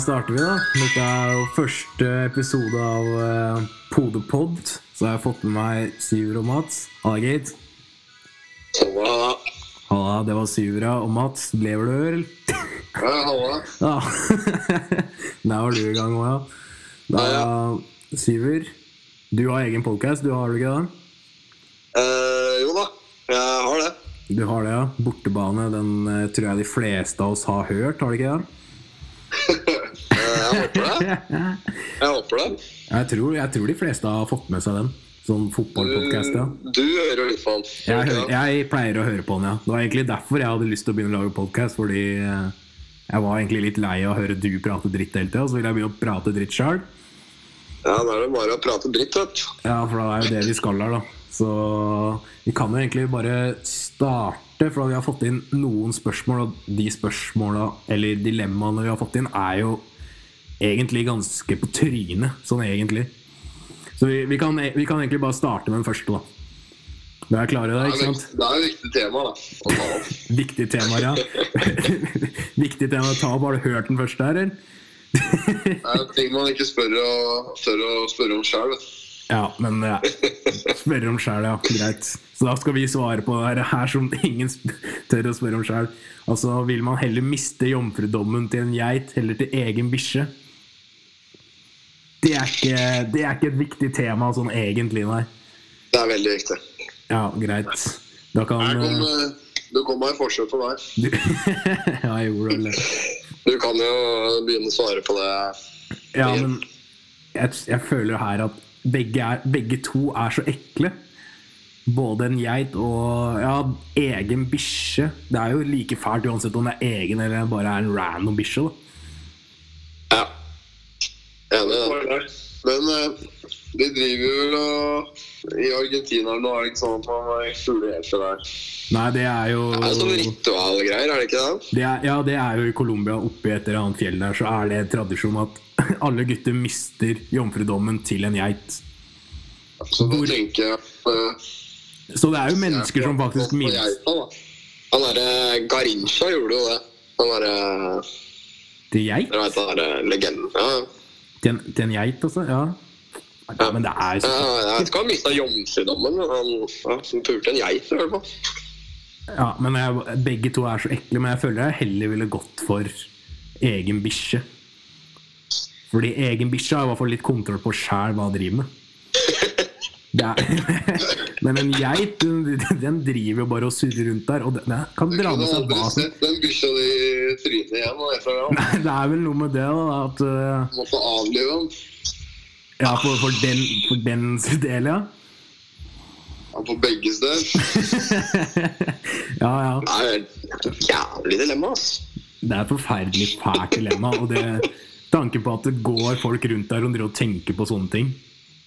Ja, starter vi, da. Dette er jo første episode av uh, Podepod. Så jeg har fått med meg Syver og Mats. Halla, Gate. Halla. Halla, det var Syvra og Mats. Lever du, eller? Ja, halla. Ja. Der var du i gang òg, ja. Da, Syver, du har egen podkast, du har du ikke det? Eh, jo da, jeg har det. Du har det, ja. Bortebane, den eh, tror jeg de fleste av oss har hørt, har du ikke det? Jeg håper det. Jeg tror, jeg tror de fleste har fått med seg den. Sånn fotballpodkast, ja. Du hører i på den. Jeg, jeg pleier å høre på den, ja. Det var egentlig derfor jeg hadde lyst til å begynne å lage podkast. Fordi eh, jeg var egentlig litt lei av å høre du prate dritt hele tida, så ville jeg begynne å prate dritt sjøl. Ja, da er det bare å prate dritt, vet. Ja, for det er jo det vi skal her, da. Så vi kan jo egentlig bare starte, for vi har fått inn noen spørsmål, og de spørsmåla, eller dilemmaene vi har fått inn, er jo egentlig ganske på trynet, sånn egentlig. Så vi, vi, kan, vi kan egentlig bare starte med den første, da. Du er klare der, Det ikke sant? det er et viktig tema da. Viktig tema, ja. Viktig tema å ta opp. Har du hørt den første her, eller? Det er ting man ikke spør og, tør å spørre om sjøl. Ja, men ja. Spørre om sjæl, ja. Greit. Så da skal vi svare på det her som ingen tør å spørre om sjæl. Altså, vil man heller miste jomfrudommen til en geit eller til egen bikkje? Det er, ikke, det er ikke et viktig tema sånn egentlig, nei. Det er veldig viktig. Ja, greit. Da kan Her kom, Du kom med meg forskjell på du, Ja, jeg gjorde det. Du kan jo begynne å svare på det. Ja, men jeg, jeg føler her at begge, er, begge to er så ekle. Både en geit og ja, egen bikkje. Det er jo like fælt uansett om det er egen eller bare er en random bikkje. Ja. Enig. Men eh, de driver vel og I Argentina nå er det ikke sånn at man har fuglehjelper der. Nei, det er jo Det er sånn ritualgreier, er det ikke det? det er, Ja, det er jo i Colombia, oppi et eller annet fjell der, så er det tradisjon at alle gutter mister jomfrudommen til en geit. Så da Hvor- tenker jeg at eh, Så det er jo mennesker som faktisk da. Han derre Garincha gjorde jo det. Han derre til geit? Dere veit den derre legenden? Ja, ja. Til en, til en geit, altså? Ja. ja. Men det er så Jeg vet ikke om han mista jomfrudommen, men han ja, han pulte en geit. i hvert fall. Ja, men jeg, begge to er så ekle, men jeg føler jeg heller ville gått for egen bikkje. Fordi egen bikkje har i hvert fall litt kontroll på sjæl hva han driver med. Men en geit, den, driver jo bare og surrer rundt der, og den kan dra med seg hva som den bikkja di i trynet igjen. Nei, Det er vel noe med det, da, at uh, Måtte avlive den. Ja, for, for, den, for dens del, ja. Ja, på begges del. Ja, ja. Det er et jævlig dilemma, ass. Det er et forferdelig fælt dilemma. Og det, tanken på at det går folk rundt der og driver og tenker på sånne ting,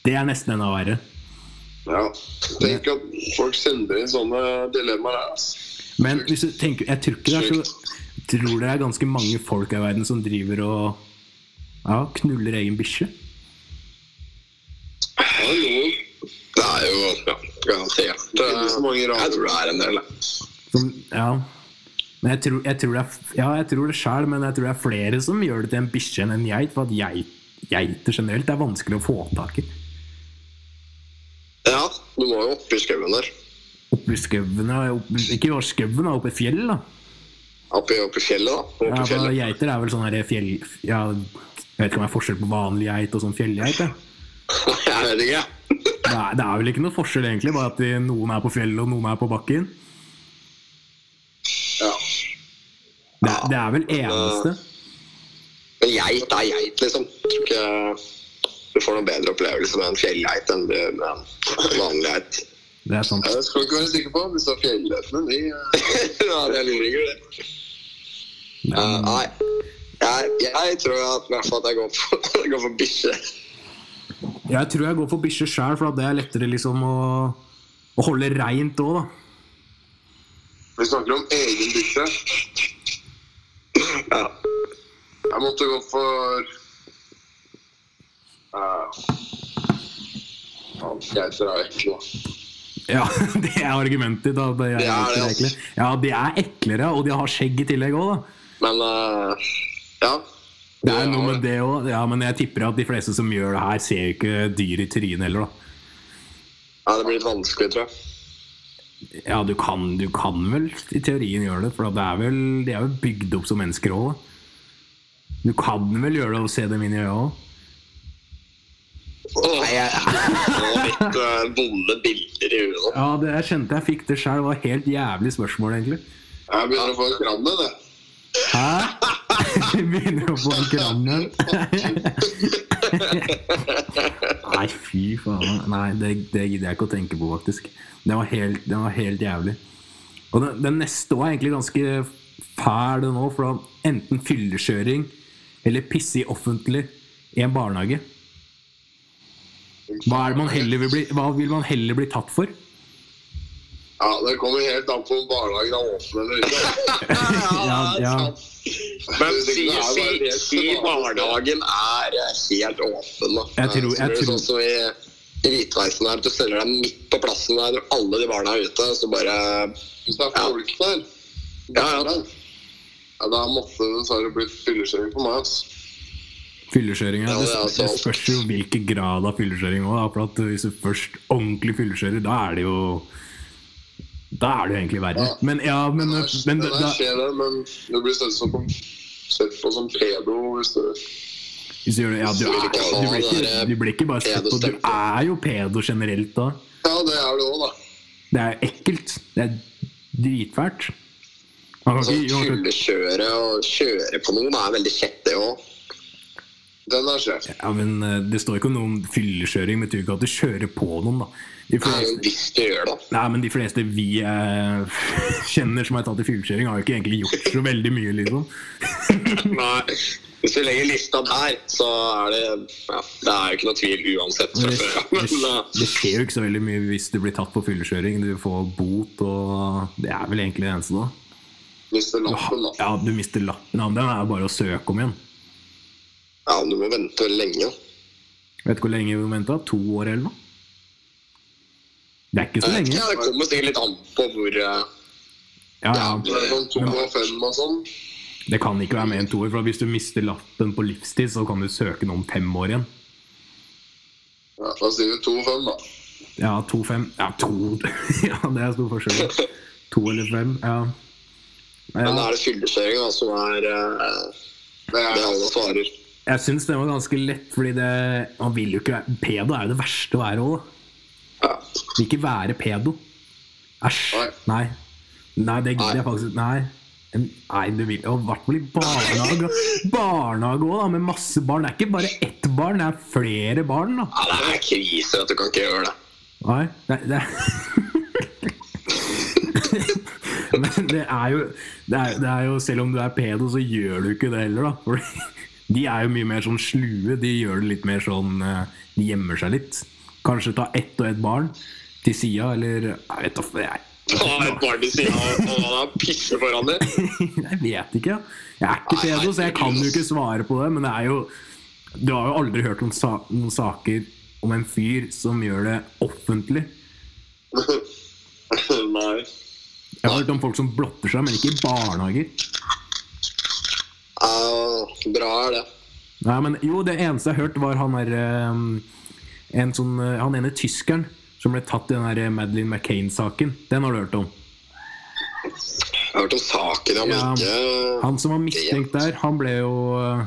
det er nesten enda verre. Ja. Tenk at folk sender inn sånne dilemmaer her. Men hvis du tenker, jeg tror ikke det er så tror det er ganske mange folk i verden som driver og ja, knuller egen bikkje. Det er jo ja, garantert. Det er så mange rare. Jeg tror det er en del. Som, ja. Men jeg tror, jeg tror det er, ja, jeg tror det sjøl, men jeg tror det er flere som gjør det til en bikkje enn en geit. For at geit, geiter generelt er vanskelig å få tak i. Ja, du må jo opp i skauen der. Oppi skauen Ikke i skauen, oppe i fjellet, da. Oppi, oppi fjellet, da. Oppi Ja, for fjellet. geiter er vel sånn her fjell... Ja, jeg vet ikke om det er forskjell på vanlig geit og sånn fjellgeit. jeg. Vet ikke. Det er, det er vel ikke noe forskjell, egentlig, bare at de, noen er på fjellet og noen er på bakken. Ja. Det, det er vel eneste. Men geit er geit, liksom. Tror ikke du får noen bedre opplevelse med en fjellgeit enn du med en vanlig geit. Det er sant. Jeg skal ikke være sikker på disse fjellgeitene. De Ja, det er lureringer, det. Uh, nei. Jeg, jeg tror at, i hvert fall at jeg går for, jeg går for bikkje. Jeg tror jeg går for bikkje sjøl, for at det er lettere liksom å, å holde reint òg, da. Vi snakker om egen bikkje. Ja. Jeg måtte gå for er. Ja, det er argumentet ditt. De er Det er det, altså. Ja, de er eklere, og de har skjegg i tillegg òg. Men uh, ja. Det er noe med det òg. Ja, men jeg tipper at de fleste som gjør det her, ser jo ikke dyr i trynet heller, da. Ja, det blir litt vanskelig, tror jeg. Ja, du kan, du kan vel i teorien gjøre det, for det er vel, de er jo bygd opp som mennesker òg. Du kan vel gjøre det og se dem inn i øya òg? Åh, uh, vonde bilder i huet nå. Ja, det, jeg kjente jeg fikk det sjøl. Det var helt jævlig spørsmål, egentlig. Jeg begynner å få en kranne, det. Hæ? Begynner å få en kranne? Nei, fy faen. Nei, det, det gidder jeg ikke å tenke på, faktisk. Det var helt, det var helt jævlig. Og den, den neste var egentlig ganske fæl nå, for da enten fyllekjøring eller pisse i offentlig i en barnehage. Hva, er det man heller vil bli, hva vil man heller bli tatt for? Ja, Det kommer helt an på om barnehagen er åpen eller ikke. Ja, ja. Men si, si, si barnehagen er helt åpen, da. Jeg tror- jeg tror- Sånn som i, i Hvitveisen her, at du steller deg midt på plassen der når alle de barna er ute, så bare Hvis det er folk der, Ja, ja. ja, da måtte det dessverre blitt fyllekjøring på meg. ass. Fyllekjøring, ja. Det, det spørs jo hvilken grad av fyllekjøring òg. Hvis du først ordentlig fyllekjører, da er det jo Da er det jo egentlig verre. Ja. Men ja, men, Det er- men det det skjer det, men du blir sett, som, sett på som pedo hvis du hvis du ja, du, er, du, blir ikke, du blir ikke bare sett på, du er jo pedo generelt da. Ja, det er du òg, da. Det er ekkelt. Det er dritfælt. Sånn fyllekjøre og kjøre på noen er veldig kjett, det òg. Den er sjef. ja, men eh, Det står ikke noe om fyllekjøring, men det betyr ikke at du kjører på noen. da De fleste, Hvis du gjør det. Nei, men de fleste vi eh, kjenner som har tatt i fyllekjøring, har jo ikke egentlig gjort så veldig mye, liksom. Nei. Hvis du legger lista der, så er det ja, Det er jo ikke noe tvil uansett. Det, det, det skjer jo ikke så veldig mye hvis du blir tatt på fyllekjøring. Du får bot, og det er vel egentlig det eneste da. Mister lappen, da. Ja, du mister lappen. Ja, men den er bare å søke om igjen. Ja, du må vente veldig lenge. Vet du hvor lenge vi må vente? To år eller noe? Det er ikke så lenge. Ikke, det kommer sikkert litt an på hvor uh, Ja, ja. Det sånn. Det kan ikke være mer enn to år, for hvis du mister lappen på livstid, så kan du søke den om fem år igjen. Ja, da sier vi to og fem, da. Ja, to-fem Ja, to Ja, det er stor forskjell. To eller fem. Ja. Men da ja. er det fyllekjøring som er uh, Det er, alle svarer. Jeg syns det var ganske lett, fordi det Man vil jo ikke være Pedo er jo det verste å være òg. Ja. Vil ikke være pedo. Æsj. Nei. Nei. Det gidder jeg faktisk Nei. Nei, du vil jo i hvert fall i barnehage. Barnehage òg, da, med masse barn. Det er ikke bare ett barn, det er flere barn. da ja, det er krise at du kan ikke gjøre det. Nei, det, det Men det er, jo, det, er, det er jo Selv om du er pedo, så gjør du ikke det heller, da. De er jo mye mer sånn slue. De gjør det litt mer sånn eh, De gjemmer seg litt. Kanskje ta ett og ett barn til sida, eller Jeg vet da faen. Ta et barn til siden og og han foran det? jeg vet ikke. Jeg er ikke pedo, så jeg kan jo ikke svare på det. Men det er jo Du har jo aldri hørt noen, sa noen saker om en fyr som gjør det offentlig. Nei. Jeg har hørt om folk som blotter seg, men ikke i barnehager. Ja, bra er det. Nei, men jo, det eneste jeg har hørt, var han der ehm, en sånn, eh, Han ene tyskeren som ble tatt i den der Madeleine McCain-saken. Den har du hørt om? Jeg har hørt om saken, ja, men Ja, ikke Han som var mistenkt der, han ble jo eh,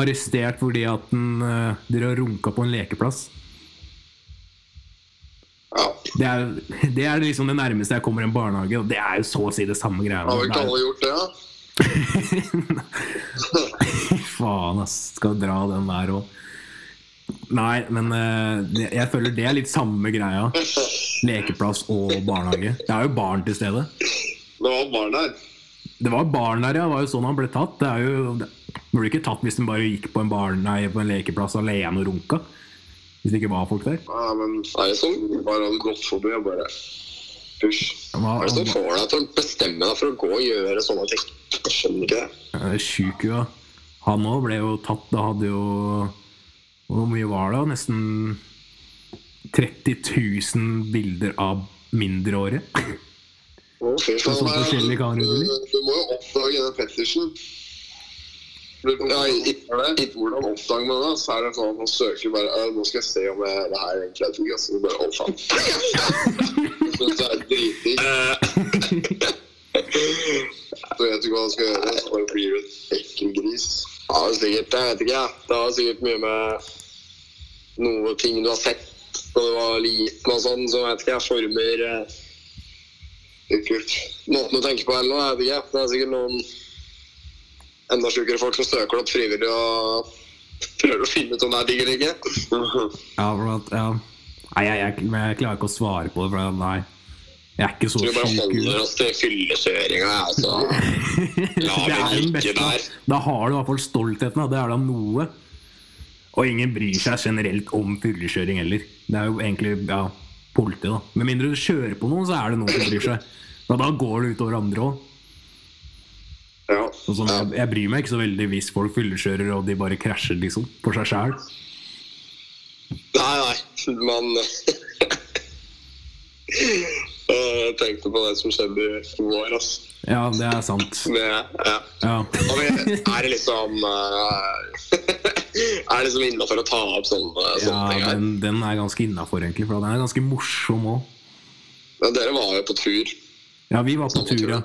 arrestert fordi at han drev og runka på en lekeplass. ja. Det er, det er liksom det nærmeste jeg kommer en barnehage, og det er jo så å si det samme greia. Har vel ikke alle gjort det? da? Faen, ass. Skal dra den der òg. Nei, men eh, jeg føler det er litt samme greia. Lekeplass og barnehage. Det er jo barn til stede. Det var barn der. Det var barn der, ja. Det var jo sånn han ble tatt. Det er jo det ble ikke tatt hvis han bare gikk på en, barn, nei, på en lekeplass alene og runka. Hvis det ikke var folk der. Ja, men Er det som, bare hadde gått forbi og bare Hysj. Hva er det som får deg til å bestemme deg for å gå og gjøre sånne ting? Jeg skjønner ikke det. sjuk, ja. Han òg ble jo tatt. Da hadde jo Hvor mye var det? Nesten 30 000 bilder av mindreårige. Å, fy På sånne faen. forskjellige. Du, du må jo oppdage den Pettersen. Ja, Hvordan oppdager man det? Så er det sånn at man søker bare «Øh, Nå skal jeg se om jeg, det her egentlig er digg. Så bare, å, faen. Så det er dritdigg. Så vet du hva han skal gjøre, så bare blir du en ekkel gris. Ja, det er sikkert, jeg vet ikke. Det har sikkert mye med noe ting du har sett da du var liten og sånn, så vet ikke jeg, former eh, Ekkelt. måten du tenker på eller noe, jeg vet ikke. Det er sikkert noen enda sjukere folk som søker det opp frivillig og prøver å finne ut om det er digg eller ikke. Ja, for at, ja. Nei, jeg, jeg, men jeg klarer ikke å svare på det, for nei. Jeg er ikke så Vi bare sjuk. holder oss til fyllekjøringa, altså. La Det er den beste. der. Da har du i hvert fall stoltheten. Da. Det er da noe. Og ingen bryr seg generelt om fyllekjøring heller. Det er jo egentlig ja, politi, da. Med mindre du kjører på noen, så er det noen som bryr seg. Og da går det utover andre òg. Ja. Sånn, jeg, jeg bryr meg ikke så veldig hvis folk fyllekjører og de bare krasjer, liksom. For seg sjæl. Nei, nei, men Jeg tenkte på det som skjedde i vår, altså. Ja, det er sant. Med, ja. Ja. Er det liksom eh, Er det liksom innafor å ta opp sånne, Ja, ting her? den, den er ganske innafor, egentlig. For den er ganske morsom òg. Ja, dere var jo på tur. Ja, vi var på tur. ja.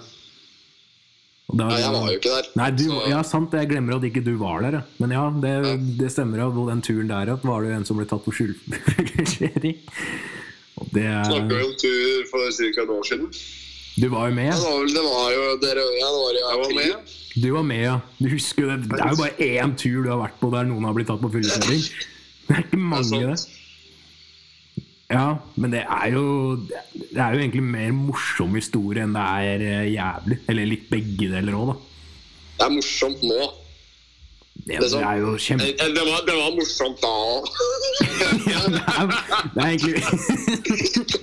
Da- Nei, jeg var jo ikke der. Nei, du, ja, sant. Jeg glemmer at ikke du var der. Men ja, det, det stemmer. at På den turen der ja, var det en som ble tatt for skyldkjøring. Og det Snakka jo om tur for ca. et år siden. Du var jo med. Ja, det var jo dere Ja, det var Jeg var med. Du var med, ja. Du husker det. Det er jo bare én tur du har vært på der noen har blitt tatt på fyllekjøring. Det er ikke mange, Det er. Ja, men det er jo Det er jo egentlig mer morsom historie enn det er eh, jævlig. Eller litt begge deler òg, da. Det er morsomt nå. Det, er det er jo kjempe... Eh, Det var, det var morsomt da òg. Ja, det, er, det er egentlig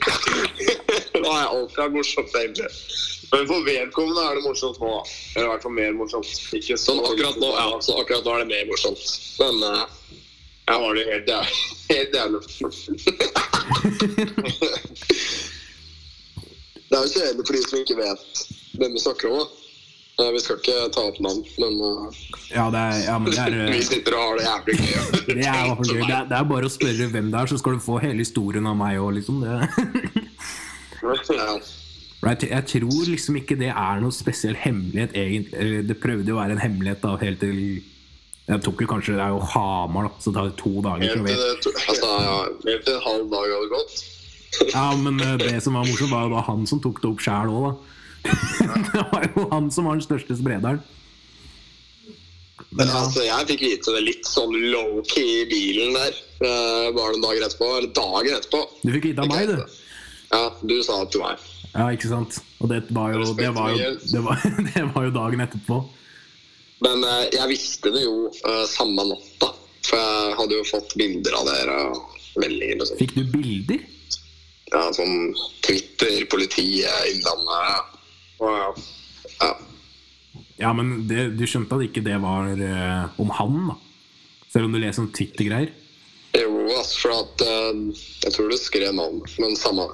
Det er alt alltid morsomt, egentlig. Men for vedkommende er det morsomt nå. Eller i hvert fall mer morsomt. Ikke Sånn akkurat nå, ja, så akkurat nå er det mer morsomt. Men eh, Jeg var det helt jævlig. Helt jævlig. det er jo kjedelig for de som ikke vet hvem vi snakker om. da. Eh, Vi skal ikke ta opp navn, men eh, Ja, det er, ja men det er, vi eh, sitter og har det jævlig gøy. det er, gøy. det er, det er bare å spørre hvem det er, så skal du få hele historien av meg òg, liksom. Det. Ja. Jeg, jeg tror liksom ikke det er noe spesiell hemmelighet, egentlig. Det prøvde jo å være en hemmelighet da, helt til Jeg tok jo kanskje Det er jo Hamar, da, så det tar to dager. Helt det to- Altså, ja, helt til en halv dag hadde gått. Ja, men eh, det som var morsomt, var jo da han som tok det opp sjæl òg, da. det var jo han som var den største sprederen. Men altså, jeg fikk vite det litt sånn low-key i bilen der. eh, Bare noen dager etterpå. Eller dagen etterpå. Du fikk vite av meg, du. Ja, du sa det til meg. Ja, ikke sant? Og det var jo, det var jo, det var, det var jo dagen etterpå. Men eh, jeg visste det jo eh, samme natta. For jeg hadde jo fått bilder av dere og meldinger sånn. Fikk du bilder? Ja, sånn Twitter, politiet, Innlandet og ja. ja. Men det, du skjønte at ikke det var uh, om han, da? Selv om du leser om Twitter-greier? Jo, altså, for at uh, Jeg tror du skrev navnet, men samme.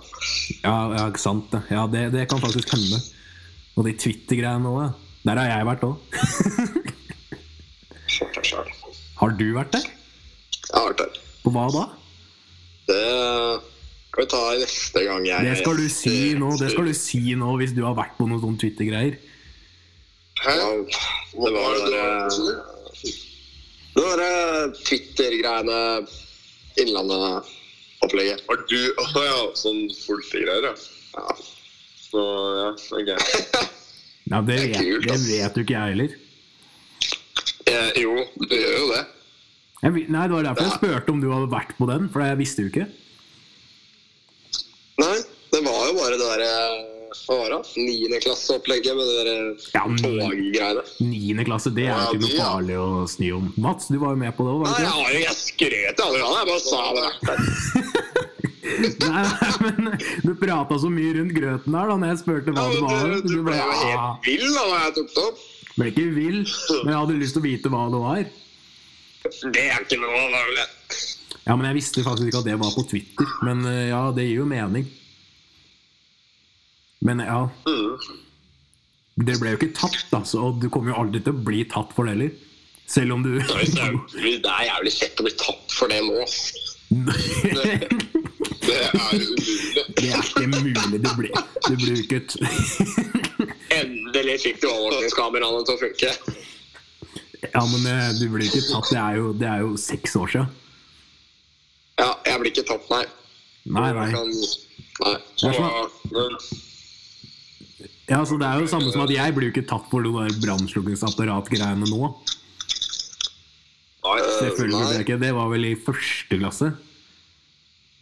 Ja, ja, ikke sant. Ja, det, det kan faktisk hende. Og de Twitter-greiene òg. Der har jeg vært òg. Har du vært der? Jeg har vært der. På hva da? Det kan vi ta neste gang jeg Det skal du si nå, det skal du si nå hvis du har vært på noen sånne Twitter-greier. Hæ? Det var var det det var Det Twitter-greiene Innlandet-opplegget. Var du Å ja, sånn politigreier, ja. Ja. Så ja, ok. Ja, det, Det kult, det vet jo ikke jeg heller. Eh, jo, du gjør jo det. Jeg, nei, Det var derfor jeg spurte om du hadde vært på den, for jeg visste jo ikke. Nei, det var jo bare det derre fara. var det? Niendeklasseopplegget med det derre Ja, toggreiene. Niende klasse, det er Ja, ikke noe ja. farlig å sny om. Mats, du var jo med på det òg, Nei, var du jeg jeg skrøt aldri av det. Jeg bare sa det. Nei, men Du prata så mye rundt grøten der da når jeg spurte hva Ja, det var. du, du Du ble jo helt vill da når jeg tok det opp. ble ikke vill, men jeg hadde lyst til å vite hva det var. Det er ikke noe vel. Ja, men Jeg visste faktisk ikke at det var på Twitter. Men eh, ja, det gir jo mening. Men ja Mm. Det ble jo ikke tatt, altså. Og du kommer jo aldri til å bli tatt for det heller. Selv om du det er jævlig kjekt å bli tatt for det nå. Det er umulig. Det er ikke mulig. Du blir, du blir ikke Endelig fikk du overvåkningskameraene til å funke. Ja, men eh, du blir ikke tatt. Det er jo, det er jo seks år siden. Ja, jeg blir ikke tatt, nei. Nei, nei. Nei. Det sånn- Men Ja, så Det er jo det samme som at jeg blir jo ikke tatt for noe der brannslukkingsapparat-greiene nå. Selvfølgelig blir jeg ikke Det var vel i første klasse.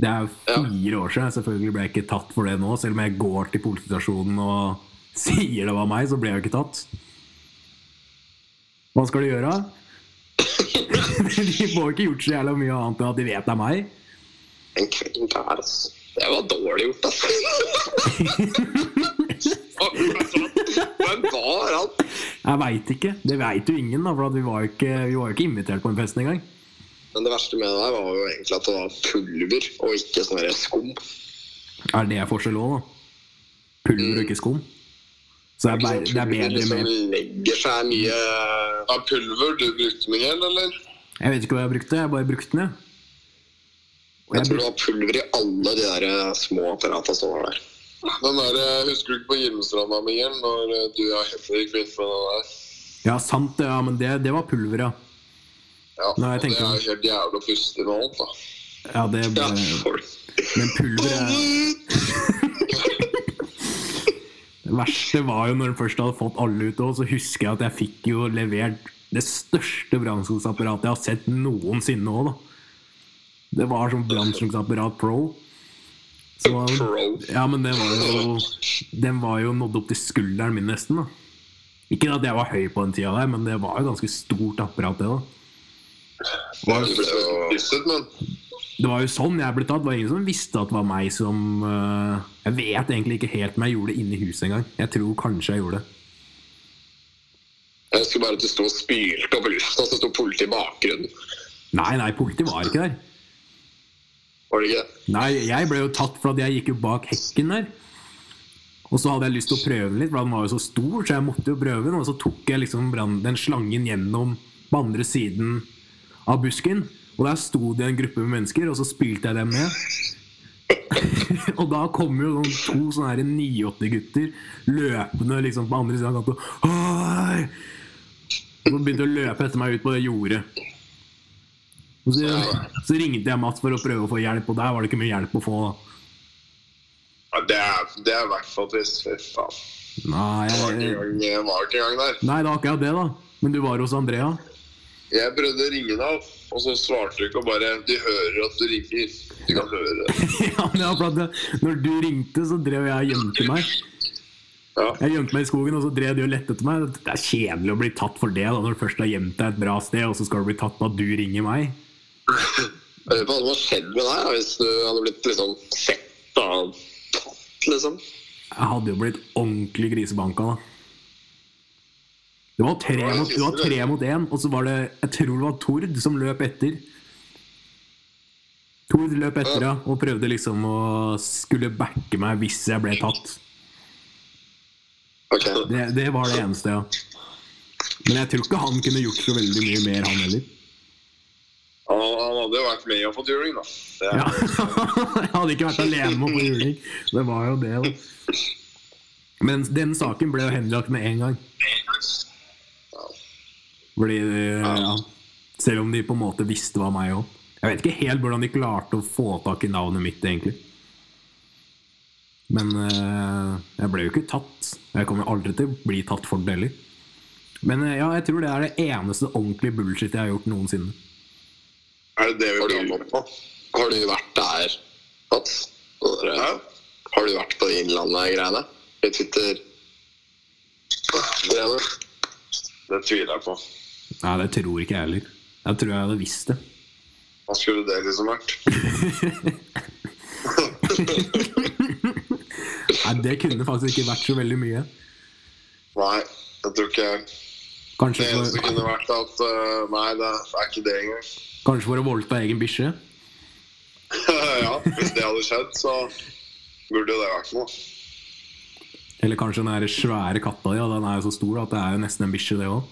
Det er jo fire år siden. Selvfølgelig ble jeg ikke tatt for det nå. Selv om jeg går til politistasjonen og sier det var meg, så ble jeg jo ikke tatt. Hva skal de gjøre? De får ikke gjort så jævla mye annet enn at de vet det er meg. En kveld der, altså. Det var dårlig gjort, altså. Hvem var han? Jeg veit ikke. Det veit jo ingen, da, for vi var jo ikke, vi var jo ikke invitert på en fest engang. Men det verste med det der var jo egentlig at det var pulver og ikke sånn skum. Er det forskjell òg, da? Pulver og ikke skum? Så det er, bare, det er bedre med legger seg mye Av pulver du brukte, Miguel, eller? Jeg vet ikke hva jeg brukte, jeg bare brukte den. jeg. Jeg jeg tror det var pulver i alle de der eh, små apparatene som var der. Den der, eh, husker du ikke på Gimstranda, Miguel, når eh, du og Henrik begynte med den der? Ja, sant det, ja, men det, det var pulver, ja. Ja, Nei, det er jo helt jævlig å puste noe alt, da. Ja, det ble. Men pulver er Det verste var jo når den først hadde fått alle ut og så husker jeg at jeg fikk jo levert det største brannslukningsapparatet jeg har sett noensinne òg, da. Det var sånn brannslukningsapparat pro. Så, ja, men det var jo Den var jo nådd opp til skulderen min nesten, da. Ikke at jeg var høy på den tida der, men det var jo ganske stort apparat, det, da. Det men Det var jo sånn jeg ble tatt. Det var ingen som visste at det var meg som uh, Jeg vet egentlig ikke helt om jeg gjorde det inne i huset engang. Jeg tror kanskje jeg gjorde det. Jeg husker bare at du sto og spylte opp i lufta, så sto politiet i bakgrunnen. Nei, nei, politiet var ikke der. Var det ikke? Nei, jeg ble jo tatt for at jeg gikk jo bak hekken der. Og så hadde jeg lyst til å prøve den litt, for den var jo så stor, så jeg måtte jo prøve den. Og så tok jeg liksom den slangen gjennom på andre siden av busken. Og der sto det en gruppe med mennesker, og så spilte jeg dem med. og da kom jo noen to sånne her 9-8-gutter løpende liksom på andre siden av. Og så begynte de å løpe etter meg ut på det jordet. Og så, så ringte jeg Mats for å prøve å få hjelp, og der var det ikke mye hjelp å få. ja, det er det er i hvert fall trist. Fy faen. Nei, Jeg jeg var ikke engang der. nei, det var akkurat det, da. Men du var hos Andrea? Jeg prøvde å ringe deg, og så svarte du ikke og bare De hører at du ringer. De kan høre det. ja, men ja, for at Når du ringte, så drev jeg og gjemte meg. Ja. Jeg gjemte meg i skogen, og så drev de og lette etter meg. Det er kjedelig å bli tatt for det da, når du først har gjemt deg et bra sted, og så skal du bli tatt på at du ringer meg. Jeg lurer på hva som hadde skjedd med deg da, hvis du hadde blitt liksom sett og tatt, liksom. Jeg hadde jo blitt ordentlig grisebanka, da. Det var tre mot, det var tre mot én, og så var det Jeg tror det var Tord som løp etter. Tord løp etter, ja, og prøvde liksom å skulle backe meg hvis jeg ble tatt. Det, det var det eneste, ja. Men jeg tror ikke han kunne gjort så veldig mye mer, han heller. Han, han hadde jo vært med og fått juling, da. Er, Ja. Jeg hadde ikke vært alene med å få juling. Det var jo det, da. Men den saken ble jo henlagt med en gang. Fordi ja, Selv om de på en måte visste hva meg òg. Jeg vet ikke helt hvordan de klarte å få tak i navnet mitt, egentlig. Men eh, jeg ble jo ikke tatt. Jeg kommer aldri til å bli tatt for det heller. Men eh, ja, jeg tror det er det eneste ordentlige bullshit jeg har gjort noensinne. er det det vi Har blir du, på? har du vært der, Mats? Har du vært på de Innlandet-greiene? I Twitter? Greiene? Det tviler jeg på. Nei, det tror ikke jeg heller. Jeg tror jeg hadde visst det. Hva skulle det liksom vært? Nei, Det kunne faktisk ikke vært så veldig mye. Nei, jeg tror ikke Kanskje Det eneste for, kunne vært at uh, Nei, det er ikke det engang. kanskje for å voldta egen bikkje? ja, hvis det hadde skjedd, så burde jo det vært noe. Eller kanskje den svære katta di. Ja, den er jo så stor at det er jo nesten en bikkje, det òg.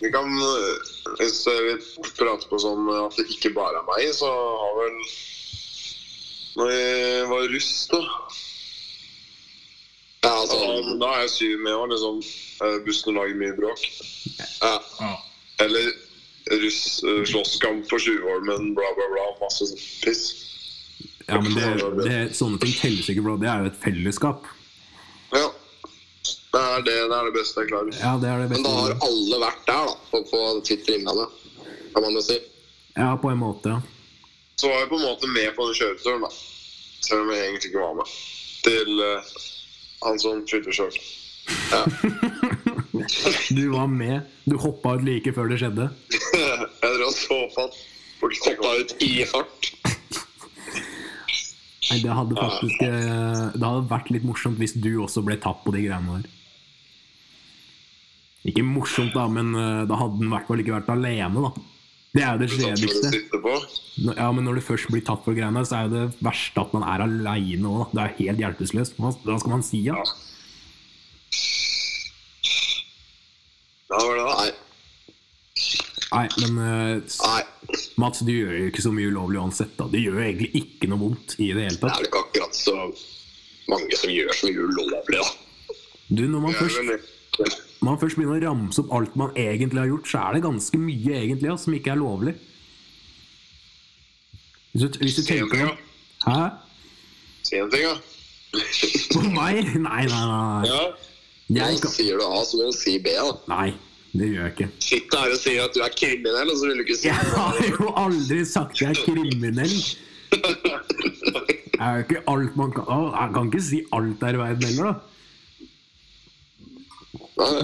Vi kan eh, Hvis vi prater på sånn at det ikke bare er meg, så har vel Når jeg var russ, da Ja, altså, Da, da er jeg syv med år, liksom. Eh, Bussen lager mye bråk. ja. Ja. Eller russ eh, slåsskamp på Tjuvholmen, bla, bla, bla. Masse piss. Ja, men det, det, sånne ting telles ikke, bro. Det er jo et fellesskap. Det er det, det er det beste jeg klarer. Ja, det det Men da har alle vært der, da, på, på Twitter Innlandet. Kan man jo si. Ja, på en måte. Så var jeg på en måte med på den kjøreturen, da. Selv om jeg egentlig ikke var med. Til uh, han som flytter sjøl. Ja. Du var med. Du hoppa ut like før det skjedde. jeg tror og så på at folk Hoppa ut i fart. Nei, det hadde faktisk eh, Det hadde vært litt morsomt hvis du også ble tatt på de greiene der. Ikke morsomt, da, men eh, da hadde den i hvert fall ikke vært alene, da. Det er jo det kjedeligste. Nå- Ja, men når du først blir tatt for greiene, så er det verste at man er aleine òg. Det er helt hjelpeløst. Hva skal man si, da? ja? Ja, var det da? Nei. Nei, men uh, Nei. Mats, du gjør jo ikke så mye ulovlig uansett, da. Det gjør jo egentlig ikke noe vondt i det hele tatt. Det er ikke akkurat så mange som gjør så mye ulovlig, da. Du, når man først man først begynner å ramse opp alt man egentlig har gjort, så er det ganske mye egentlig som ikke er lovlig. Hvis du, hvis du tenker deg. Hæ? Si en ting, da. På meg? Nei, nei, nei. Ja. Jeg kan... sier du A, så må du si B, da. Nei, det gjør jeg ikke. Sitter her og si at du er kriminell, og så vil du ikke si Jeg har jo aldri sagt jeg er kriminell. Jeg er jo ikke alt man kan Jeg kan ikke si alt der i verden heller, da.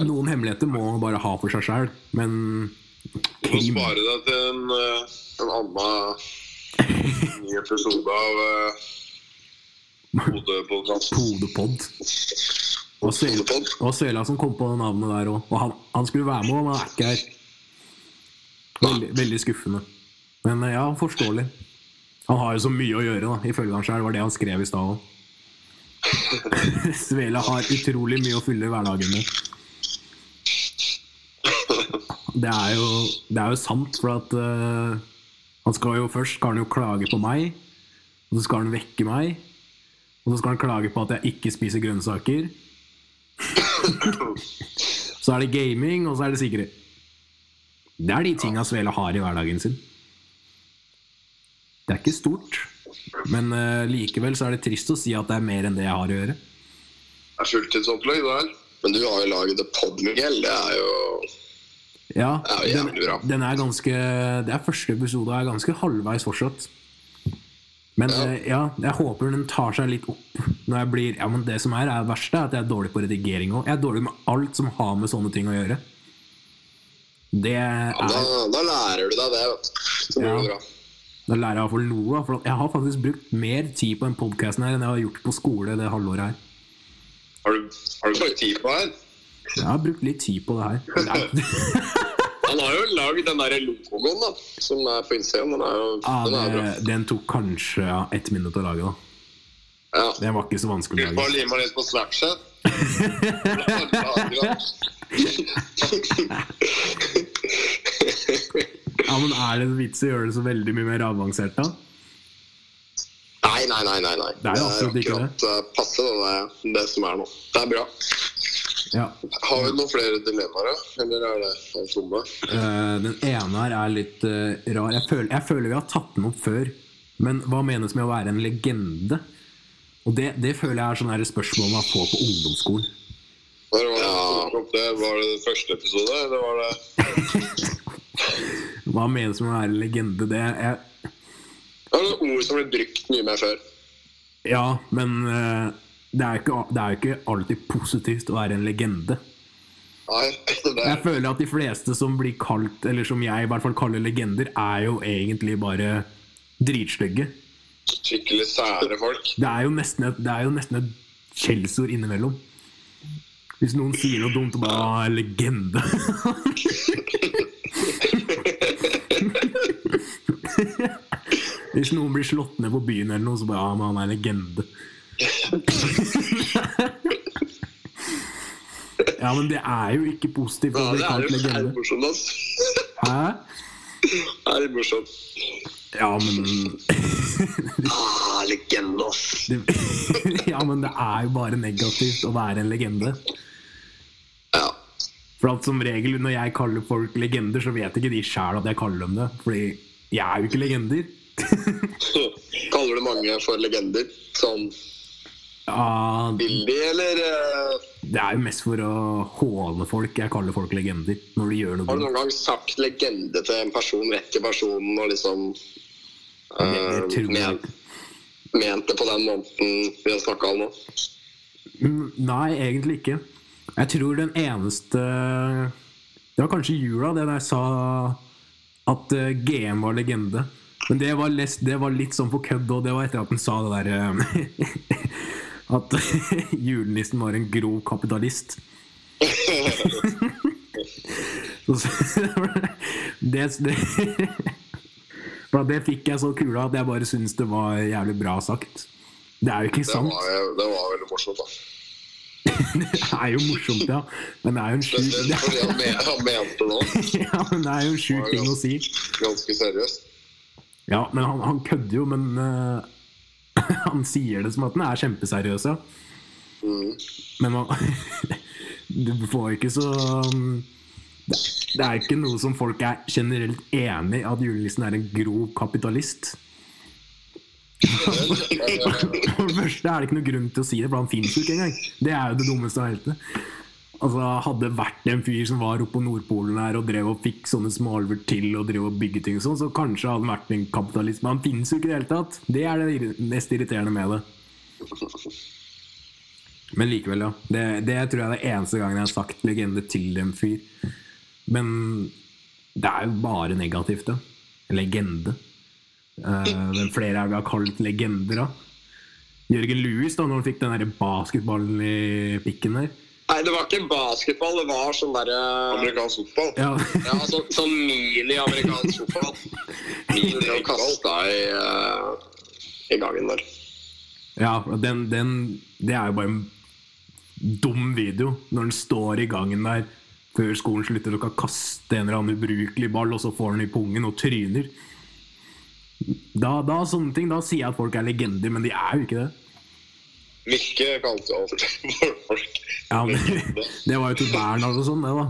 Noen hemmeligheter må man bare ha for seg sjøl, men Du må spare deg til en, eh, en annen ny episode av Hodepodkast. Hodepod. Og, var Svela- som kom på navnet der òg. Og han, han skulle være med, men han er ikke her. Veldig, veldig skuffende. Men eh, ja, forståelig. Han har jo så mye å gjøre, da, ifølge han sjøl. Var det han skrev i stad òg. Svela har utrolig mye å fylle i hverdagen med. Det er jo, det er jo sant, for at uh, han skal jo først skal han jo klage på meg. Og så skal han vekke meg. Og så skal han klage på at jeg ikke spiser grønnsaker. så er det gaming, og så er det sikkerhet. Det er de tinga Svele har i hverdagen sin. Det er ikke stort, men uh, likevel så er det trist å si at det er mer enn det jeg har å gjøre. Det er fulltidsopplegg, det her. Men du har jo laget et pod, Miguel. Det er jo Ja, den, den er ganske Det er første episode, og er ganske halvveis fortsatt. Men Ja. eh, ja, jeg håper den tar seg litt opp når jeg blir Ja, men det som er, er verste, er at jeg er dårlig på redigering òg. Jeg er dårlig med alt som har med sånne ting å gjøre. Det er ja, da, da lærer du deg det. Så blir Ja. det bra. Da lærer jeg iallfall noe. For jeg har faktisk brukt mer tid på den podkasten enn jeg har gjort på skole det halvåret her. Har du, har du brukt tid på det? Jeg har brukt litt tid på det her. Er, Han har jo lagd den der logoen da, som er på innsiden. Den er jo ja, den er bra. den tok kanskje ja, ett minutt å lage. da Ja. Den var ikke så vanskelig å lage. bare lime litt på Snapchat? Ja, men Er det en vits i å gjøre det så veldig mye mer avansert, da? Nei, nei, nei. nei, nei. Det er jo akkurat ikke akkurat eh, passe det, det, det som er nå. Det er bra. Ja. Har vi noen flere dilemmaer? Eller er det helt tomme? Uh, den ene her er litt uh, rar. Jeg føler, jeg føler vi har tatt den opp før. Men hva menes med å være en legende? Og det, det føler jeg er sånn her spørsmål man får på ungdomsskolen. Var det, Ja. det? Var det første episode, eller var det Hva menes med å være en legende? Det er, Det er noen ord som ble brukt mye mer før. ja, men eh, det er, ikke, det er jo ikke alltid positivt å være en legende. Nei, det Jeg er føler at de fleste som blir kalt, eller som jeg i hvert fall kaller legender, er jo egentlig bare dritstygge. skikkelig sære folk. Det er jo nesten et, det er jo nesten et skjellsord innimellom. Hvis noen sier noe dumt, bare «Å, en legende. Hvis noen blir slått ned på byen eller noe, så bare ja, men han er legende. ja, men det er jo ikke positivt Ja, bli det er jo er morsomt, ass. Hæ? Er det morsomt. Ja, men Ah, legende, ass. Ja, men det er jo bare negativt å være en legende. Ja. For at som regel når jeg kaller folk legender, så vet ikke de sjæl at jeg kaller dem det. Fordi jeg er jo ikke legender. Kaller du mange for legender? Sånn Ja, billig, eller eh, det er jo mest for å håne folk jeg kaller folk legender. Når de gjør noe Har du noen gang sagt legende til en person rett til personen og liksom uh, det eh, tror jeg men, ment det på den måten vi har snakka om nå? Mm, Nei, egentlig ikke. Jeg tror den eneste Det var kanskje jula, det der jeg sa at eh, GM var legende. Men det var, lest, det var litt sånn for kødd, og det var etter at han sa det der At julenissen var en grov kapitalist. Det, det, det fikk jeg så kula at jeg bare syntes det var jævlig bra sagt. Det er jo ikke Det sant. var, det var veldig morsomt, da. Det er jo morsomt, ja. Men det er jo en sjuk det han, mente det nå. ja, men det er jo en sjuk ting å si. Ganske seriøst. Ja, men han, han kødder jo, men eh, han sier det som at han er kjempeseriøs, ja. Mm. Men man, du får ikke så um, det, er ikke noe som folk er generelt enig i, at julenissen er en grov kapitalist. For det første er det ikke noe grunn til å si det, for han finnes jo ikke engang. Det er jo det dummeste av heltene. Altså, Hadde vært en fyr som var oppe på Nordpolen her og drev og fikk sånne småalver til og drev og bygge ting og sånn, så kanskje hadde han vært en kapitalist. Men han finnes jo ikke i det hele tatt. Det er det mest irriterende med det. Men likevel, ja. Det, det tror jeg er det eneste gangen jeg har sagt legende til en fyr. Men det er jo bare negativt, det. Legende. Uh, flere er vi har kalt legender, av. Jørgen Louis, da, når han fikk den der basketballen i pikken der. Nei, det var ikke basketball, det var sånn derre Amerikansk fotball. Ja, Ja, så, sånn mini-amerikansk fotball. Mini og kasta i, uh, i gangen der. ja den, den Det er jo bare en dum video når den står i gangen der før skolen slutter og kan kaste en eller annen ubrukelig ball, og så får den i pungen og tryner. Da, da, sånne ting, da sier jeg at folk er legender, men de er jo ikke det. Mikke kalte jo alltid for folk. Ja, men Det var jo til Bernhard og sånn, det, da.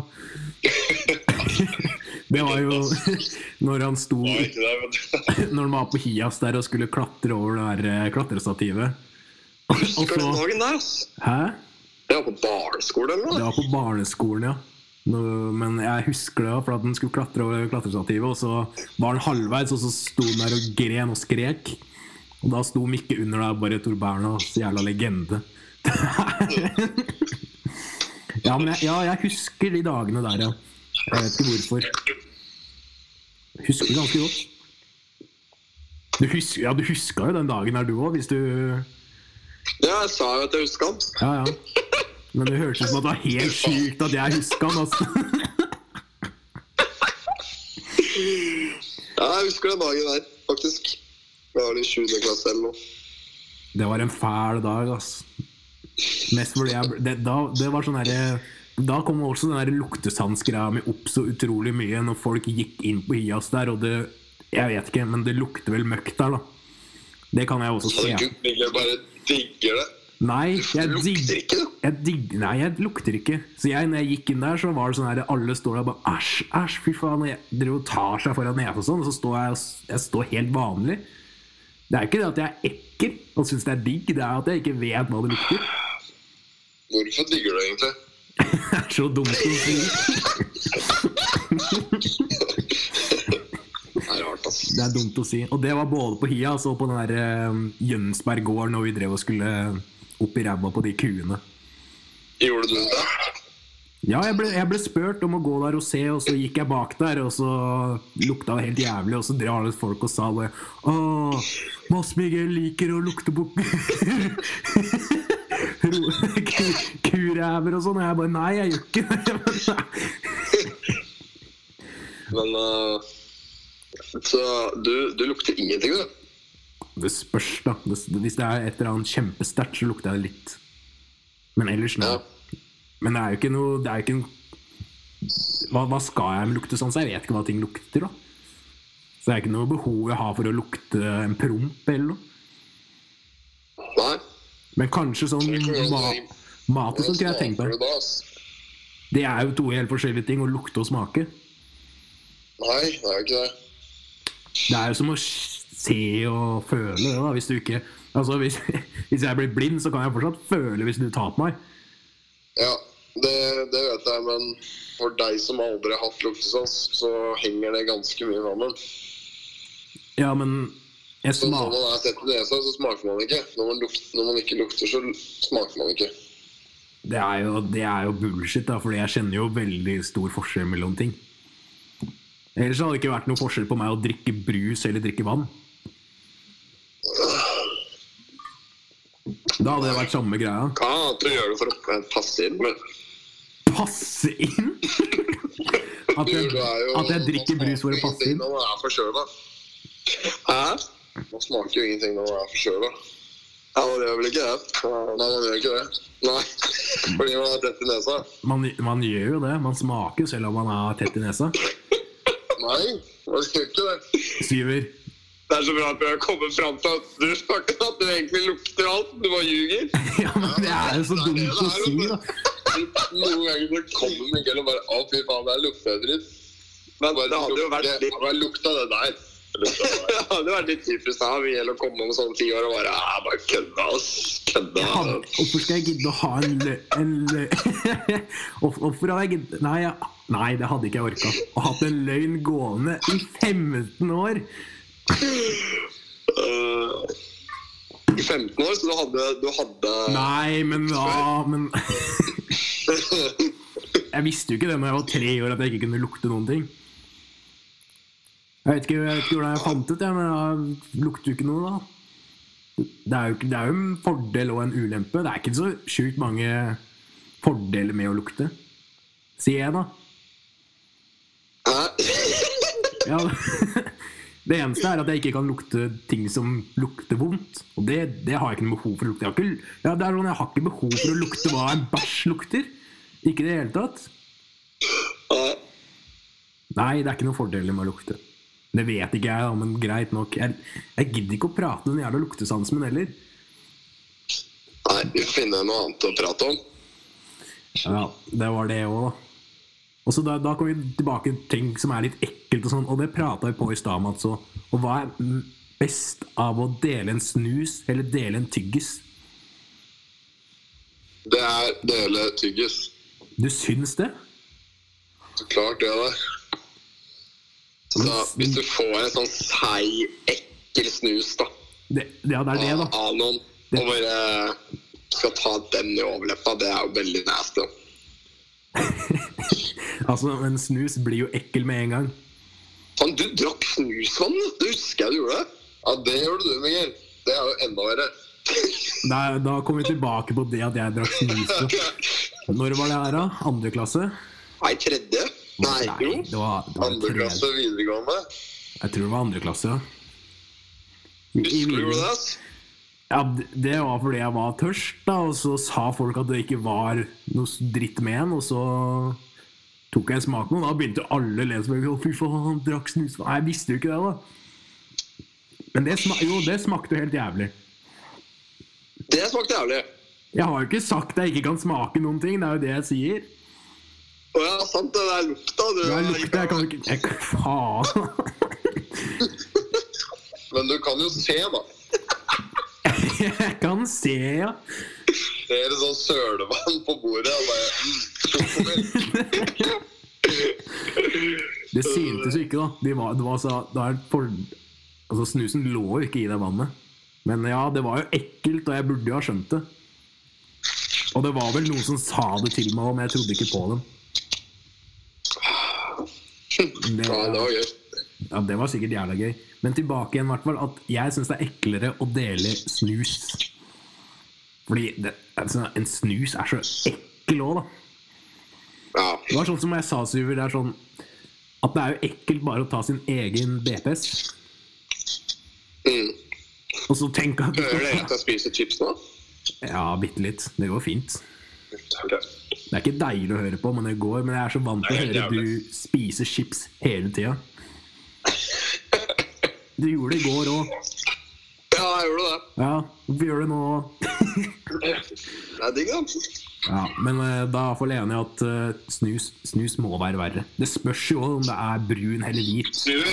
Det var jo når han sto Når han var på Hias der og skulle klatre over det der eh, klatrestativet. Husker du den dagen der, ass? Hæ? Det var på barneskolen, eller Det var på barneskolen, ja. Men jeg husker det, for at han skulle klatre over klatrestativet, og så var han halvveis, og så sto han der og gren og skrek. Og da sto Mikke under der, bare Tor Bernas jævla legende. ja, men jeg, ja, jeg husker de dagene der, ja. Jeg vet ikke hvorfor. Husker ganske godt. Du, husker, ja, du huska jo den dagen der, du òg, hvis du Ja, jeg sa jo at jeg huska den. Ja, ja. Men det hørtes ut som at det var helt sjukt at jeg huska den. Altså. Ja, jeg husker den dagen der, faktisk. Det var i 7. klasse eller noe. Det var en fæl dag, ass. Jeg det, da, det var sånn herre Da kom også den luktesansgreia mi opp så utrolig mye når folk gikk inn på Hias der, og det Jeg vet ikke, men det lukter vel møkk der, da. Det kan jeg også se. Gud, Mikkel bare digger det. Nei, jeg digger ikke, da. jeg nei, jeg lukter ikke. Så jeg, når jeg gikk inn der, så var det sånn her Alle står der og bare Æsj, æsj, fy faen. Og jeg driver og tar seg foran nesa og sånn, og så står jeg, jeg står helt vanlig. Det er ikke det at jeg er ekkel og syns det er digg, det er at jeg ikke vet hva det lukter. Hvorfor digger du det egentlig? Det er så dumt å si. Det er rart, ass. Det er dumt å si. Og det var både på Hia og på den der eh, Jønsberg gård når vi drev og skulle opp i ræva på de kuene. Gjorde du det? Ja, jeg ble, jeg ble spurt om å gå der og se, og så gikk jeg bak der, og så lukta det helt jævlig, og så drar det folk og sa bare Å, Mads Miguel liker å lukte på kuræver og sånn, og jeg bare Nei, jeg gjør ikke det. Men uh, Så du, du lukter ingenting, du? Det spørs, da. Hvis det er et eller annet kjempesterkt, så lukter jeg det litt. Men ellers, nei. Ja. Men det er jo ikke noe Det jo ikke noe hva, hva skal jeg med luktesans? Jeg vet ikke hva ting lukter. da Så det er ikke noe behov jeg har for å lukte en promp eller noe. Nei. Men kanskje sånn ma mat og sånt kunne jeg tenkt meg. Det er jo to helt forskjellige ting, å lukte og smake. Nei, det er jo ikke det. Det er jo som å se og føle det, da. Hvis du ikke Altså, hvis, hvis jeg blir blind, så kan jeg fortsatt føle hvis du tar på meg. Ja, det, det vet jeg, men for deg som aldri har hatt luktesans, så henger det ganske mye sammen. Ja, men jeg Så når man er tett i nesa, så smaker man ikke. Når man, lukter, når man ikke lukter, så smaker man ikke. det er, jo, det er jo bullshit, da, fordi jeg kjenner jo veldig stor forskjell mellom ting. Ellers hadde det ikke vært noe forskjell på meg å drikke brus eller drikke vann. Da hadde det vært samme greia. Hva annet du gjør det for å passe inn? Men Passe inn! At jeg, at jeg drikker brus for å passe inn. Når man er forkjøla. Hæ? Man smaker jo ingenting når man er forkjøla. Ja, man gjør vel ikke det? Nei, man gjør ikke det. Nei, fordi man er tett i nesa. Man, man gjør jo det. Man smaker selv om man er tett i nesa. Nei, man gjør ikke det. Syver. Det er så bra at vi har kommet fram til at du snakker at du egentlig lukter alt. Du bare ljuger. Ja, men det er jo så dumt å si, da. Noen ganger så kommer Miguel og bare Å, fy faen, det er det dritt. Men det hadde jo vært litt- Hva lukta det der? Det lukta det der. Det hadde vært litt typisk da Miguel å komme om sånne ti år og bare Æ, bare kødda, ass. Kødda. Hvorfor skal jeg gidde å ha en løgn En Hvorfor har jeg giddet Nei, ja. Nei, det hadde ikke jeg orka. Å hatt en løgn gående i 15 år. I 15 år, så du hadde, du hadde Nei, men ja, men Jeg visste jo ikke det når jeg var tre år at jeg ikke kunne lukte noen ting. Jeg vet ikke, jeg vet ikke hvordan jeg fant ut det, men jeg lukter jo ikke noe da. Det er, jo, det er jo en fordel og en ulempe. Det er ikke så sjukt mange fordeler med å lukte. Sier jeg, da. Ja, det eneste er at jeg ikke kan lukte ting som lukter vondt. Og det, det har jeg ikke noe behov for å lukte. Jeg har ikke, ja, det er sånn, jeg har ikke behov for å lukte hva en bæsj lukter. Ikke i det hele tatt. Nei. Det er ikke noen fordeler med å lukte. Det vet ikke jeg, da, men greit nok. Jeg, jeg gidder ikke å prate om den jævla luktesansen min heller. Nei, vi får finne noe annet å prate om. Ja, det var det òg, da. Og så da, da kommer vi tilbake til ting som er litt ekkelt, og sånn, og det prata vi på i stad, Mats. Og, og hva er best av å dele en snus eller dele en tyggis? Det er dele tyggis. Du syns det? Så klart det det. Så hvis du får en sånn seig, ekkel snus da, det? Ja, det er det, da. av noen, og bare skal ta den i overleppa, det er jo veldig nasty. Altså, En snus blir jo ekkel med en gang. Faen, du drakk snusvann, det husker jeg du gjorde. Ja, det gjorde du, Miguel. Det er jo enda verre. Nei, da kommer vi tilbake på det at jeg drakk snus. Når var det her, da? Andre klasse? Nei, tredje? Nei, jo. det var, det var Andre tredje. klasse videregående. Jeg tror det var andre klasse. ja. Husker du det? ass? Ja, det- det var fordi jeg var tørst, da, og så sa folk at det ikke var noe dritt med en, og så tok jeg smaken, smak og da begynte alle å le som Å, fy faen, han drakk snus. Nei, jeg visste jo ikke det, da. Men det, sma jo, det smakte jo helt jævlig. Det smakte jævlig. Jeg har jo ikke sagt at jeg ikke kan smake noen ting, det er jo det jeg sier. Å ja, sant, det er lukta. Du, er lukta, jeg kan jo ikke jeg, Faen! Men du kan jo se, da. Jeg kan se, ja. Det er sånn sølevann på bordet. Og bare, mm, Det syntes jo ikke, da. De var, det var så, for, altså, snusen lå jo ikke i det vannet. Men ja, det var jo ekkelt, og jeg burde jo ha skjønt det. Og det var vel noen som sa det til meg, men jeg trodde ikke på dem. Det, ja, det var gøy. ja, det var sikkert jævla gøy. Men tilbake igjen, i hvert fall, at jeg syns det er eklere å dele snus. Fordi det, altså, en snus er så ekkel òg, da. Ja. Det var sånn som jeg sa, Syver, det er sånn at det er jo ekkelt bare å ta sin egen BPS. Mm. Og så tenke at Hører dere at jeg spiser chips nå? Ja, bitte litt. Det går fint. Okay. Det er ikke deilig å høre på, men det går. Men jeg er så vant til å høre høre du spise chips hele tida. Du gjorde det i går òg. Ja, jeg gjorde det. Ja, hvorfor gjør du det nå? Det er digg, da. Ja, men eh, da er jeg enig i at eh, snus, snus må være verre. Det spørs jo om det er brun eller hvit. Snur,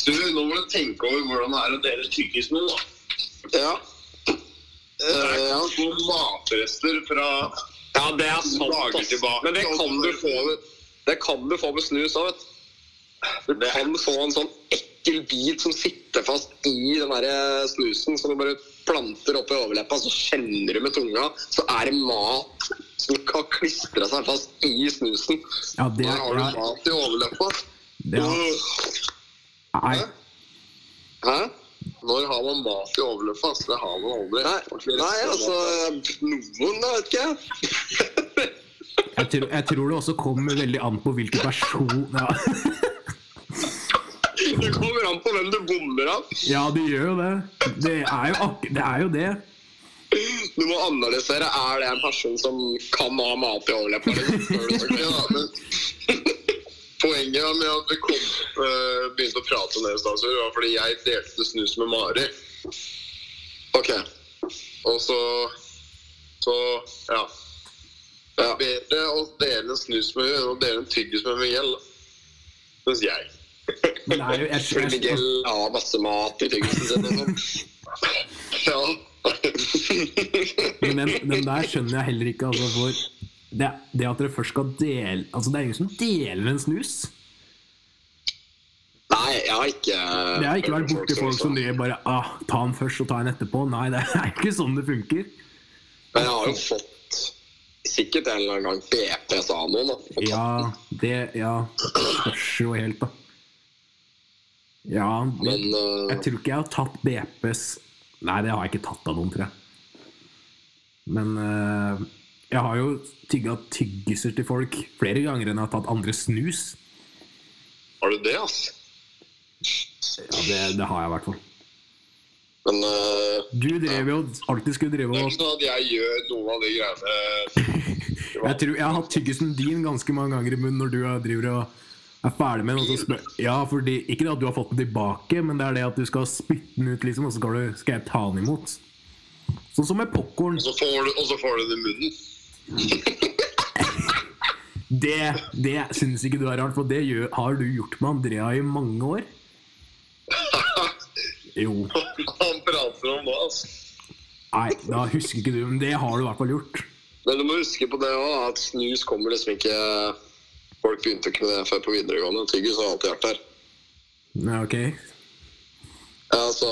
snur, nå må du tenke over hvordan det er å dele tyggis med, da. Ja. Det Eh, er ja. noen matrester fra ja, det er sant. Dager tilbake. Men det kan du få med, det kan du få med snus òg, vet du. Du kan få en sånn ekkel bit som sitter fast i den der snusen, som du bare planter oppi overleppa, så kjenner du med tunga, så er det mat som har klistra seg fast i snusen. Ja, det Der har du ja, mat i overleppa. det er, Nei, Hæ? Når har man mat i overleppa? Altså, Det har man aldri. Nei, nei, altså Noen, da, vet ikke. jeg, tror, jeg tror det også kommer veldig an på hvilken person ja. Det kommer an på hvem du bommer av. ja, det gjør jo det. Det er jo, det er jo det. Du må analysere. Er det en person som kan ha mat i overleppa? Poenget med at vi kom, eh, begynte å prate om det i stad, var fordi jeg delte snus med Mari. Ok. Og så Så ja. Det er bedre å dele en snus med henne enn å dele en tyggis med Miguel. Syns jeg. Men det er jo, jeg, Fordi Miguel har masse mat i tyggisen sin og sånn. Ja. men den der skjønner jeg heller ikke. Altså, for det, det at dere først skal dele Altså, det er ingen som deler en snus. Nei, jeg har ikke Det har ikke vært borti folk som driver bare ah, Ta den først og ta den etterpå. Nei, det er ikke sånn det funker. Men jeg har jo fått sikkert en eller annen gang BP sa noen, da. Ja, det Ja, spørs jo helt, da. Ja, Men eh, jeg tror ikke jeg har tatt BPs Nei, det har jeg ikke tatt av noen, tror jeg. Men uh, jeg har jo tygga tyggiser til folk flere ganger enn jeg har tatt andre snus. Har du det, ass? Ja, det, det har jeg i hvert fall. Men uh, Du drev jo alltid skulle drive Det er ikke sånn at jeg gjør noen av de greiene Jeg tror jeg har hatt tyggisen din ganske mange ganger i munnen når du er- driver og er ferdig med den. Og så spør, ja, fordi, ikke det at du har fått den tilbake, men det er det at du skal spytte den ut, liksom, og så skal, du, skal jeg ta den imot. Sånn som med popkorn. Og og så får du den i munnen. Det, det syns ikke du er rart, for det gjør, har du gjort med Andrea i mange år. Jo. Han prater om det, altså. Nei, da husker ikke du, men det har du i hvert fall gjort. Men du må huske på det òg, at snus kommer liksom ikke Folk begynte ikke med det før på videregående. Tyggis har alltid vært der. Ja, ok. Ja, så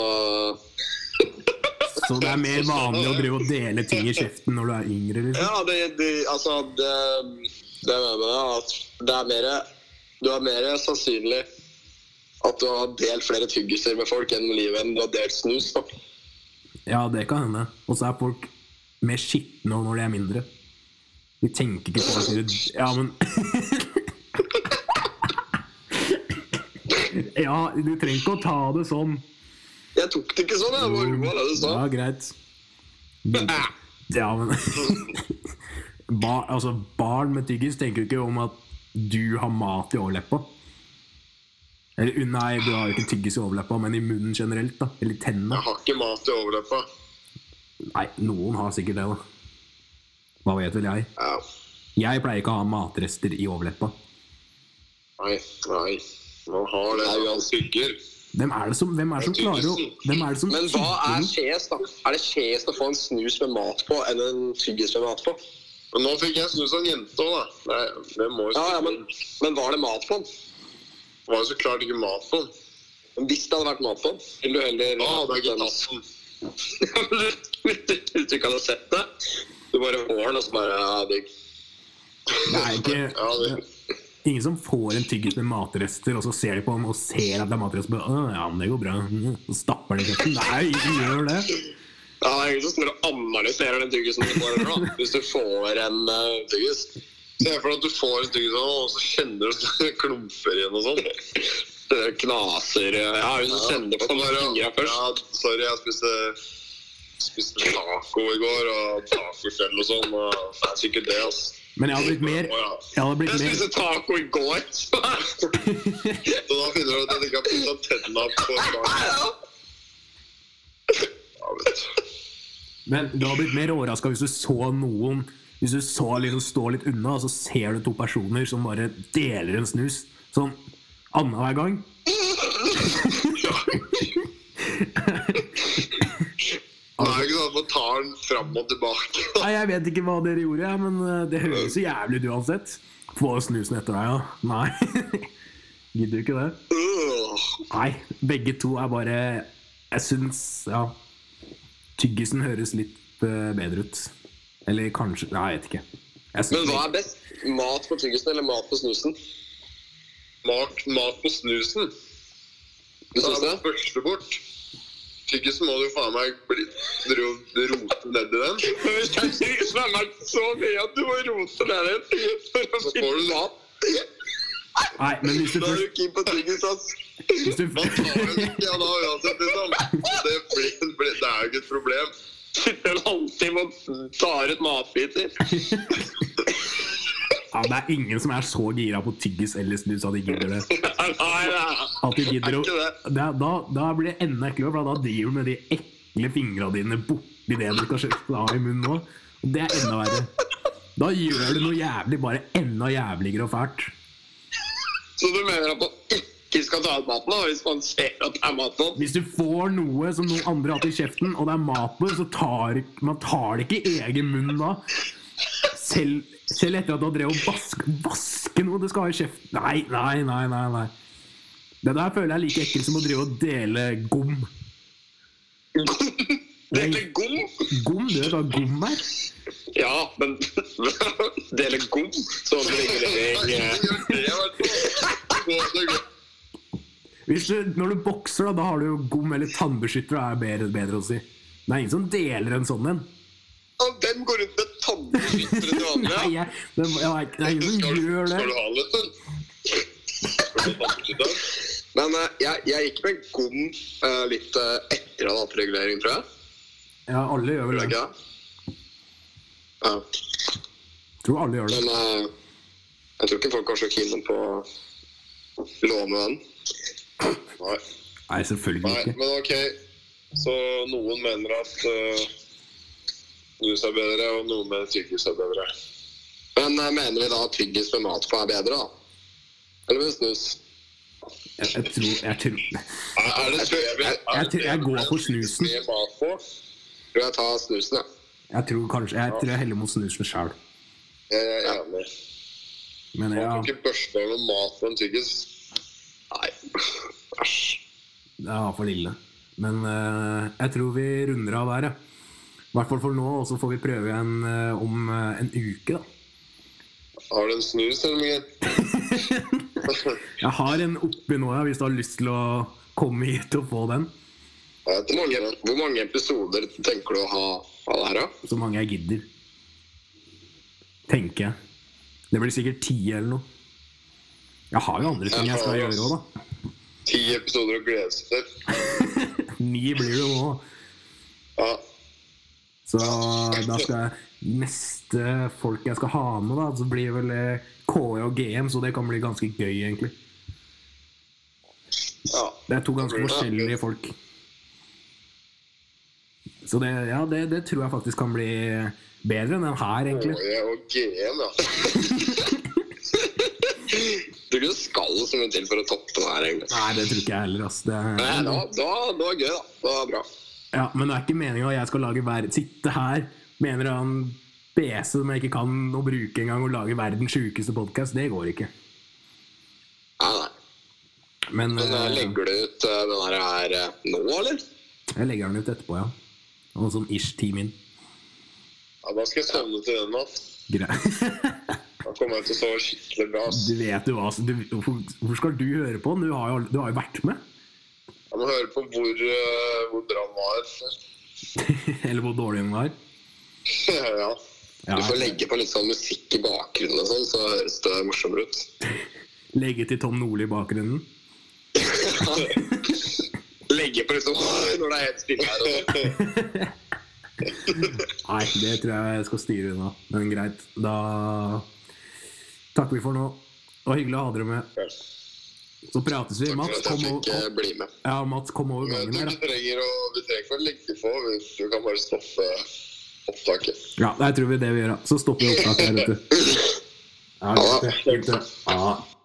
Så det er mer vanlig å drive og dele ting i kjeften når du er yngre? liksom? Ja, det, det Altså, det, det mener er at det er mer Du er mer sannsynlig at du har delt flere tyggiser med folk enn livet enn du har delt snus. da. Ja, det kan hende. Og så er folk mer skitne når de er mindre. De tenker ikke på det Ja, men Ja, du trenger ikke å ta det sånn. Jeg tok det ikke sånn, jeg. Bare lo det sa. Ja, greit. Ja, men Bar, altså, Barn med tyggis tenker jo ikke om at du har mat i overleppa. Eller nei, du har jo ikke tyggis i overleppa, men i munnen generelt. da Eller i tennene. Jeg har ikke mat i overleppa. Nei, noen har sikkert det, da. Hva vet vel jeg? Ja. Jeg pleier ikke å ha matrester i overleppa. Nei, nei. Man har det Nei, når man uansett. Hvem er det som, hvem er det som klarer å Hvem er det som Men hva er tygger? da? Er det kjes å få en snus med mat på enn en tyggis med mat på? Men nå fikk jeg snus av en jente òg, da. Nei, det må jo Ja, ja, men, men var det mat på den? Det var jo så klart ikke mat på den. Men Hvis det hadde vært mat på den, ville du heller Ja, det er ikke tatt den. Hvis du ikke hadde sett det Du bare får den, og så bare Ja, digg. Det er ikke Ja, det, Ingen som får en tyggis med matrester, og så ser de på den og ser at det er matrester. og Ja, men det går bra. Så stapper de kjeften. Nei, ingen som gjør det. Ja, det er ingen som står og analyserer den tyggisen du får. noe, Hvis du får en uh, tyggis. Se for deg at du får en tyggis og så kjenner du at det klumper igjen og sånn. Det knaser Ja, hun kjenner på fingra først. Ja, sorry, jeg spiste, spiste taco i går, og tacokveld og sånn. Og det er sikkert det, altså. Men jeg hadde blitt mer. Jeg hadde blitt Jeg mer taco i går. Så da finner du ut at jeg ikke har pussa tenna på dagen. Ja, vet du. Men du hadde blitt mer overraska hvis du så noen Hvis du så liksom stå litt unna, og så ser du to personer som bare deler en snus. Sånn annenhver gang. Det er ikke sånn at man tar den fram og tilbake. Nei, Jeg vet ikke hva dere gjorde, ja, men eh, det høres jo jævlig ut uansett. Få snusen etter deg, ja. Nei. Gidder du ikke det. Nei, begge to er bare Jeg syns Ja. Tyggisen høres litt eh, bedre ut. Eller kanskje Nei, jeg vet ikke. Jeg Men hva er best? Mat på tyggisen eller mat på snusen? Mat, mat på snusen. Du syns det? første bort. Tyggisen må du faen meg bli, dro, rote nedi den. Hvis det er tyggis som er verdt så mye at du må rote ned den for å Så får du mat. Nei, men hvis du Da er du keen på tyggis, ass. hvis du, Da tar du ikke ja, da uansett, liksom. Det, blir, blir, det er jo ikke et problem. sitter en halvtime og tar ut matbiter. ja, Det er ingen som er så gira på tyggis eller snus at de gidder det. At de gidder å, da, da blir det enda eklere, for da driver du med de ekle fingra dine borti det du skal skjøtte av i munnen nå. Og det er enda verre. Da gjør du noe jævlig bare enda jævligere og fælt. Så du mener at man ikke skal ta ut maten da, hvis man ser at det er mat den? Hvis du får noe som noen andre har hatt i kjeften, og det er mat på så tar man tar det ikke i egen munn da. Selv, selv etter at du har drevet og vask, vaske noe du skal ha i kjeften. Nei, nei, nei, nei, nei. Det der føler jeg er like ekkelt som å drive og dele gom. Dele gom? Gom, du vet hva gom er? Ja, men dele gom så regulering eh, det. Hvis du, når du bokser, da, da har du jo gom eller tannbeskytter. er bedre, bedre å si. Det er ingen som deler en sånn en. Og den går rundt med tannbeskyttere til vanlig? Nei, jeg, det, jeg, det er ingen som gjør det. skal du ha litt? Men eh, jeg, jeg gikk med gom eh, litt eh, etter jeg hadde regulering, tror jeg. Ja, alle gjør vel det. Ja. Tror alle gjør det. Men jeg tror ikke folk var så keen på å låne den. Nei. Nei, selvfølgelig Nei, ikke. men ok. Så noen mener at uh, snus er bedre, og noen med tyggis er bedre. Men eh, mener vi da at tyggis med mat på er bedre, da? Eller med snus? Jeg, jeg tror, jeg tror Er, det Jeg jeg- jeg jeg går for snusen. Med mat på? Tror jeg tar snusen, jeg. Jeg tror kanskje Jeg tror jeg heller mot snusen sjøl. Jeg er enig. Men Man ja, kan ikke børste av med mat på en tyggis. Nei. Æsj. det er for lille. Men uh, jeg tror vi runder av der, ja. I hvert fall for nå, og så får vi prøve igjen eh, om eh, en uke, da. Har du en snus, eller Miguel? Jeg har en oppi nå, ja, hvis du har lyst til å komme hit og få den. Hvor mange, hvor mange episoder tenker du å ha av det her, da? Så mange jeg gidder. Tenker jeg. Det blir sikkert ti eller noe. Jeg har jo andre ting jeg skal gjøre òg, da. Ti episoder å glede seg til. Ni blir det nå. Ja. Så da skal jeg Neste folk jeg skal ha med, da, så blir vel eh, KE og GM, så det kan bli ganske gøy, egentlig. ja. Det er to ganske forskjellige folk. Så det, ja, det, det tror jeg faktisk kan bli bedre enn den her, egentlig. KE og GM, ja. Tror ikke det skal så mye til for å toppe den her, egentlig. Nei, det tror ikke jeg heller. altså. Det, Nei, da, da, det var gøy, da. Det var bra. Ja, men det er ikke meninga at jeg skal lage verden sitte her med en eller BC som jeg ikke kan å bruke engang, og lage verdens sjukeste podkast. Det går ikke. Nei, nei. Men Men eh, legger du ut uh, den her, her nå, eller? jeg legger den ut etterpå, ja. Og sånn ish ti min. ja. Da skal jeg sovne til den. Greit. Da kommer jeg til å sove skikkelig bra. ass. Du vet jo hva du, Hvorfor hvorfor skal du høre på den? Du har jo, du har jo vært med. Jeg må høre på hvor, eh, hvor bra den var. Eller hvor dårlig den var. ja. Ja, Du får legge på litt sånn musikk i bakgrunnen, og sånn, så høres det morsommere ut. legge til Tom Nordli i bakgrunnen. Legge på litt sånn når det er helt stille her. Sånn. Nei, det tror jeg jeg skal styre unna. Men greit. Da takker vi for nå. Det var hyggelig å ha dere med. Så prates vi. Mats, at kom over, kom, ja, Mats, kom over gangen her, du trenger å, vi trenger ikke å legge på. Du kan bare stoppe opptaket. Ja, jeg tror vi det vi gjør. Så stopper vi opptaket her, vet du. Ja, det, det. det, det. Ja.